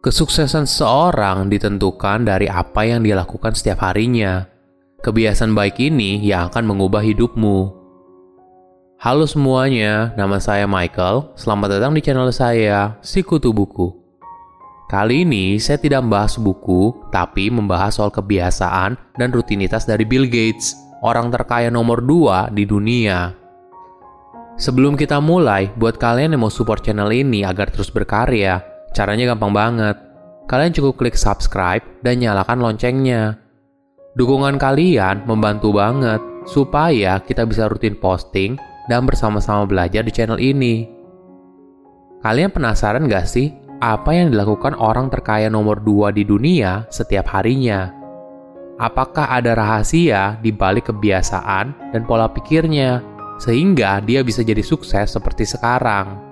Kesuksesan seseorang ditentukan dari apa yang dia lakukan setiap harinya. Kebiasaan baik ini yang akan mengubah hidupmu. Halo semuanya, nama saya Michael. Selamat datang di channel saya, Sikutu Buku. Kali ini saya tidak membahas buku, tapi membahas soal kebiasaan dan rutinitas dari Bill Gates, orang terkaya nomor 2 di dunia. Sebelum kita mulai, buat kalian yang mau support channel ini agar terus berkarya, Caranya gampang banget. Kalian cukup klik subscribe dan nyalakan loncengnya. Dukungan kalian membantu banget supaya kita bisa rutin posting dan bersama-sama belajar di channel ini. Kalian penasaran gak sih apa yang dilakukan orang terkaya nomor 2 di dunia setiap harinya? Apakah ada rahasia di balik kebiasaan dan pola pikirnya sehingga dia bisa jadi sukses seperti sekarang?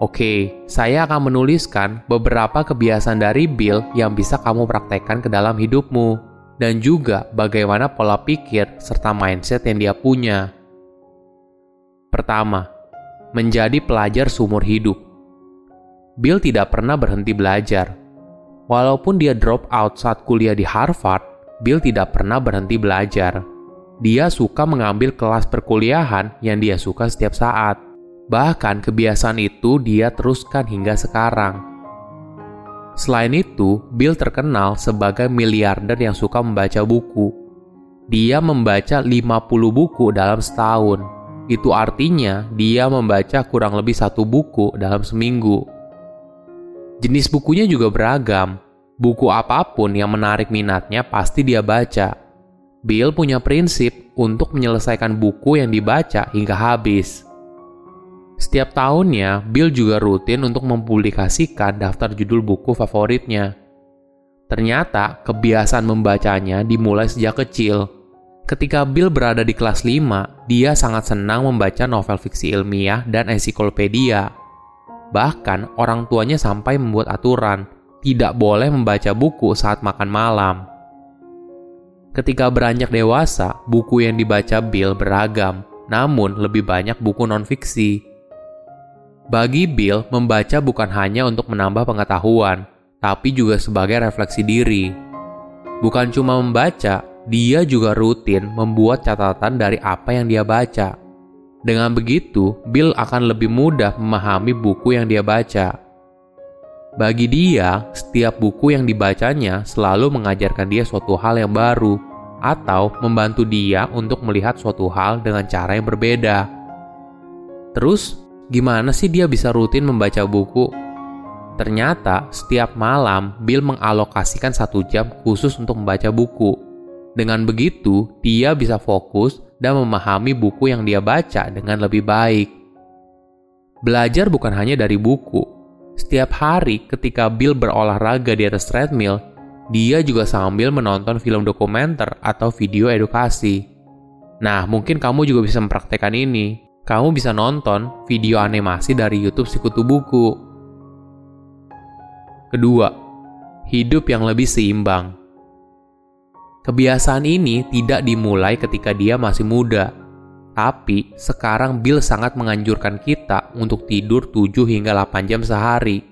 Oke, saya akan menuliskan beberapa kebiasaan dari Bill yang bisa kamu praktekkan ke dalam hidupmu, dan juga bagaimana pola pikir serta mindset yang dia punya. Pertama, menjadi pelajar seumur hidup. Bill tidak pernah berhenti belajar. Walaupun dia drop out saat kuliah di Harvard, Bill tidak pernah berhenti belajar. Dia suka mengambil kelas perkuliahan yang dia suka setiap saat Bahkan kebiasaan itu dia teruskan hingga sekarang. Selain itu, Bill terkenal sebagai miliarder yang suka membaca buku. Dia membaca 50 buku dalam setahun. Itu artinya dia membaca kurang lebih satu buku dalam seminggu. Jenis bukunya juga beragam. Buku apa pun yang menarik minatnya pasti dia baca. Bill punya prinsip untuk menyelesaikan buku yang dibaca hingga habis. Setiap tahunnya, Bill juga rutin untuk mempublikasikan daftar judul buku favoritnya. Ternyata, kebiasaan membacanya dimulai sejak kecil. Ketika Bill berada di kelas 5, dia sangat senang membaca novel fiksi ilmiah dan ensiklopedia. Bahkan, orang tuanya sampai membuat aturan, tidak boleh membaca buku saat makan malam. Ketika beranjak dewasa, buku yang dibaca Bill beragam, namun lebih banyak buku non-fiksi. Bagi Bill, membaca bukan hanya untuk menambah pengetahuan, tapi juga sebagai refleksi diri. Bukan cuma membaca, dia juga rutin membuat catatan dari apa yang dia baca. Dengan begitu, Bill akan lebih mudah memahami buku yang dia baca. Bagi dia, setiap buku yang dibacanya selalu mengajarkan dia suatu hal yang baru atau membantu dia untuk melihat suatu hal dengan cara yang berbeda. Terus, gimana sih dia bisa rutin membaca buku? Ternyata setiap malam Bill mengalokasikan satu jam khusus untuk membaca buku. Dengan begitu, dia bisa fokus dan memahami buku yang dia baca dengan lebih baik. Belajar bukan hanya dari buku. Setiap hari ketika Bill berolahraga di atas treadmill, dia juga sambil menonton film dokumenter atau video edukasi. Nah, mungkin kamu juga bisa mempraktekkan ini kamu bisa nonton video animasi dari YouTube Sikutu Buku. Kedua, hidup yang lebih seimbang. Kebiasaan ini tidak dimulai ketika dia masih muda, tapi sekarang Bill sangat menganjurkan kita untuk tidur 7 hingga 8 jam sehari.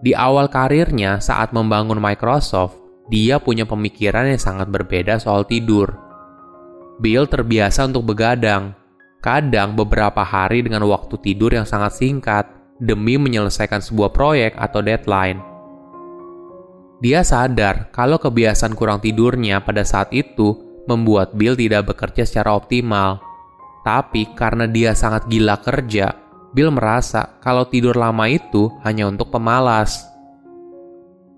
Di awal karirnya saat membangun Microsoft, dia punya pemikiran yang sangat berbeda soal tidur. Bill terbiasa untuk begadang, Kadang beberapa hari dengan waktu tidur yang sangat singkat demi menyelesaikan sebuah proyek atau deadline. Dia sadar kalau kebiasaan kurang tidurnya pada saat itu membuat Bill tidak bekerja secara optimal. Tapi karena dia sangat gila kerja, Bill merasa kalau tidur lama itu hanya untuk pemalas.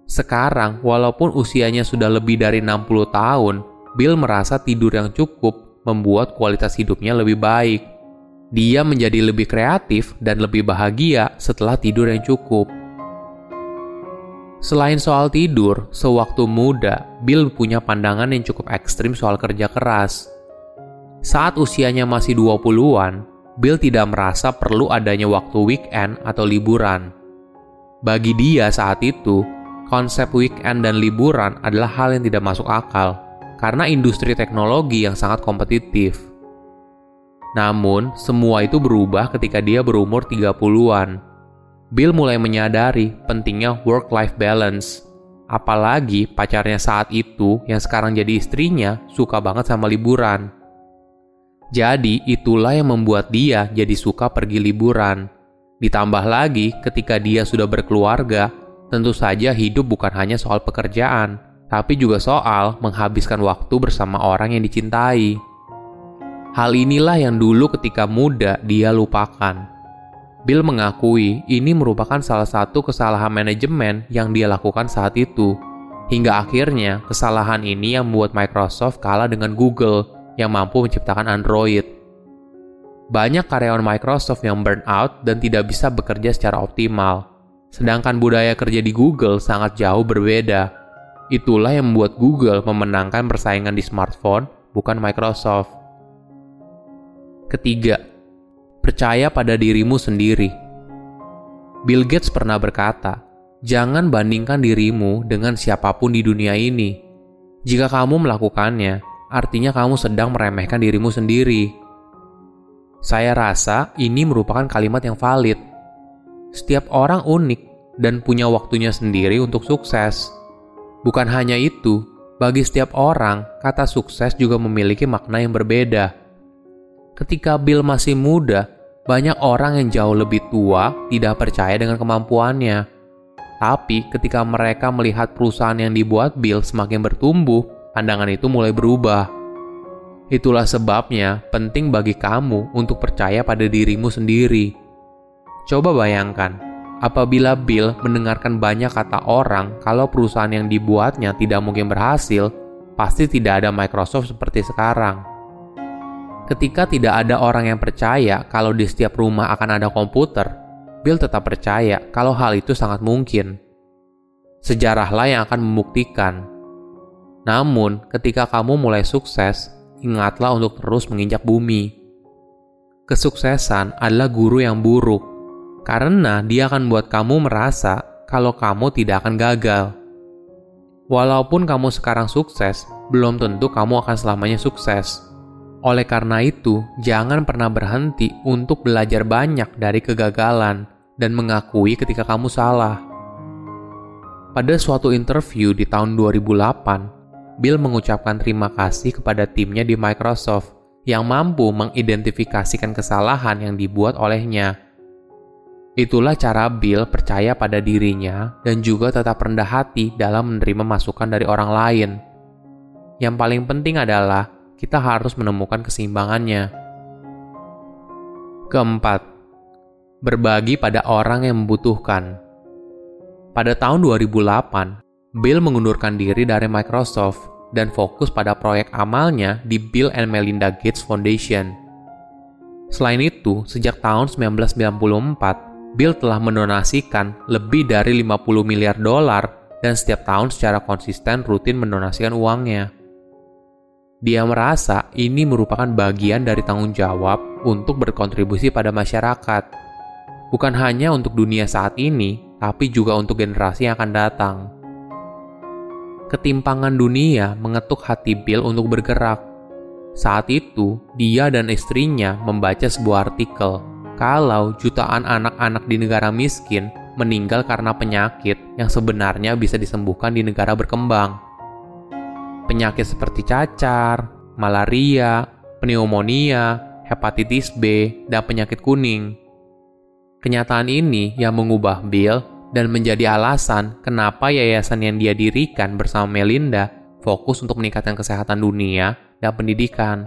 Sekarang, walaupun usianya sudah lebih dari 60 tahun, Bill merasa tidur yang cukup membuat kualitas hidupnya lebih baik. Dia menjadi lebih kreatif dan lebih bahagia setelah tidur yang cukup. Selain soal tidur, sewaktu muda, Bill punya pandangan yang cukup ekstrim soal kerja keras. Saat usianya masih 20-an, Bill tidak merasa perlu adanya waktu weekend atau liburan. Bagi dia saat itu, konsep weekend dan liburan adalah hal yang tidak masuk akal karena industri teknologi yang sangat kompetitif. Namun, semua itu berubah ketika dia berumur 30-an. Bill mulai menyadari pentingnya work-life balance. Apalagi pacarnya saat itu yang sekarang jadi istrinya suka banget sama liburan. Jadi itulah yang membuat dia jadi suka pergi liburan. Ditambah lagi ketika dia sudah berkeluarga, tentu saja hidup bukan hanya soal pekerjaan, tapi juga soal menghabiskan waktu bersama orang yang dicintai. Hal inilah yang dulu ketika muda dia lupakan. Bill mengakui ini merupakan salah satu kesalahan manajemen yang dia lakukan saat itu. Hingga akhirnya, kesalahan ini yang membuat Microsoft kalah dengan Google yang mampu menciptakan Android. Banyak karyawan Microsoft yang burn out dan tidak bisa bekerja secara optimal. Sedangkan budaya kerja di Google sangat jauh berbeda. Itulah yang membuat Google memenangkan persaingan di smartphone, bukan Microsoft. Ketiga, percaya pada dirimu sendiri. Bill Gates pernah berkata, "Jangan bandingkan dirimu dengan siapa pun di dunia ini. Jika kamu melakukannya, artinya kamu sedang meremehkan dirimu sendiri." Saya rasa ini merupakan kalimat yang valid. Setiap orang unik dan punya waktunya sendiri untuk sukses. Bukan hanya itu, bagi setiap orang, kata sukses juga memiliki makna yang berbeda. Ketika Bill masih muda, banyak orang yang jauh lebih tua tidak percaya dengan kemampuannya. Tapi ketika mereka melihat perusahaan yang dibuat Bill semakin bertumbuh, pandangan itu mulai berubah. Itulah sebabnya penting bagi kamu untuk percaya pada dirimu sendiri. Coba bayangkan, apabila Bill mendengarkan banyak kata orang kalau perusahaan yang dibuatnya tidak mungkin berhasil, pasti tidak ada Microsoft seperti sekarang. Ketika tidak ada orang yang percaya kalau di setiap rumah akan ada komputer, Bill tetap percaya kalau hal itu sangat mungkin. Sejarahlah yang akan membuktikan. Namun, ketika kamu mulai sukses, ingatlah untuk terus menginjak bumi. Kesuksesan adalah guru yang buruk, karena dia akan membuat kamu merasa kalau kamu tidak akan gagal. Walaupun kamu sekarang sukses, belum tentu kamu akan selamanya sukses. Oleh karena itu, jangan pernah berhenti untuk belajar banyak dari kegagalan dan mengakui ketika kamu salah. Pada suatu interview di tahun 2008, Bill mengucapkan terima kasih kepada timnya di Microsoft yang mampu mengidentifikasikan kesalahan yang dibuat olehnya. Itulah cara Bill percaya pada dirinya dan juga tetap rendah hati dalam menerima masukan dari orang lain. Yang paling penting adalah kita harus menemukan keseimbangannya. Keempat, berbagi pada orang yang membutuhkan. Pada tahun 2008, Bill mengundurkan diri dari Microsoft dan fokus pada proyek amalnya di Bill and Melinda Gates Foundation. Selain itu, sejak tahun 1994, Bill telah mendonasikan lebih dari 50 miliar dolar dan setiap tahun secara konsisten rutin mendonasikan uangnya. Dia merasa ini merupakan bagian dari tanggung jawab untuk berkontribusi pada masyarakat, bukan hanya untuk dunia saat ini, tapi juga untuk generasi yang akan datang. Ketimpangan dunia mengetuk hati Bill untuk bergerak. Saat itu, dia dan istrinya membaca sebuah artikel kalau jutaan anak-anak di negara miskin meninggal karena penyakit yang sebenarnya bisa disembuhkan di negara berkembang penyakit seperti cacar, malaria, pneumonia, hepatitis B, dan penyakit kuning. Kenyataan ini yang mengubah Bill dan menjadi alasan kenapa yayasan yang dia dirikan bersama Melinda fokus untuk meningkatkan kesehatan dunia dan pendidikan.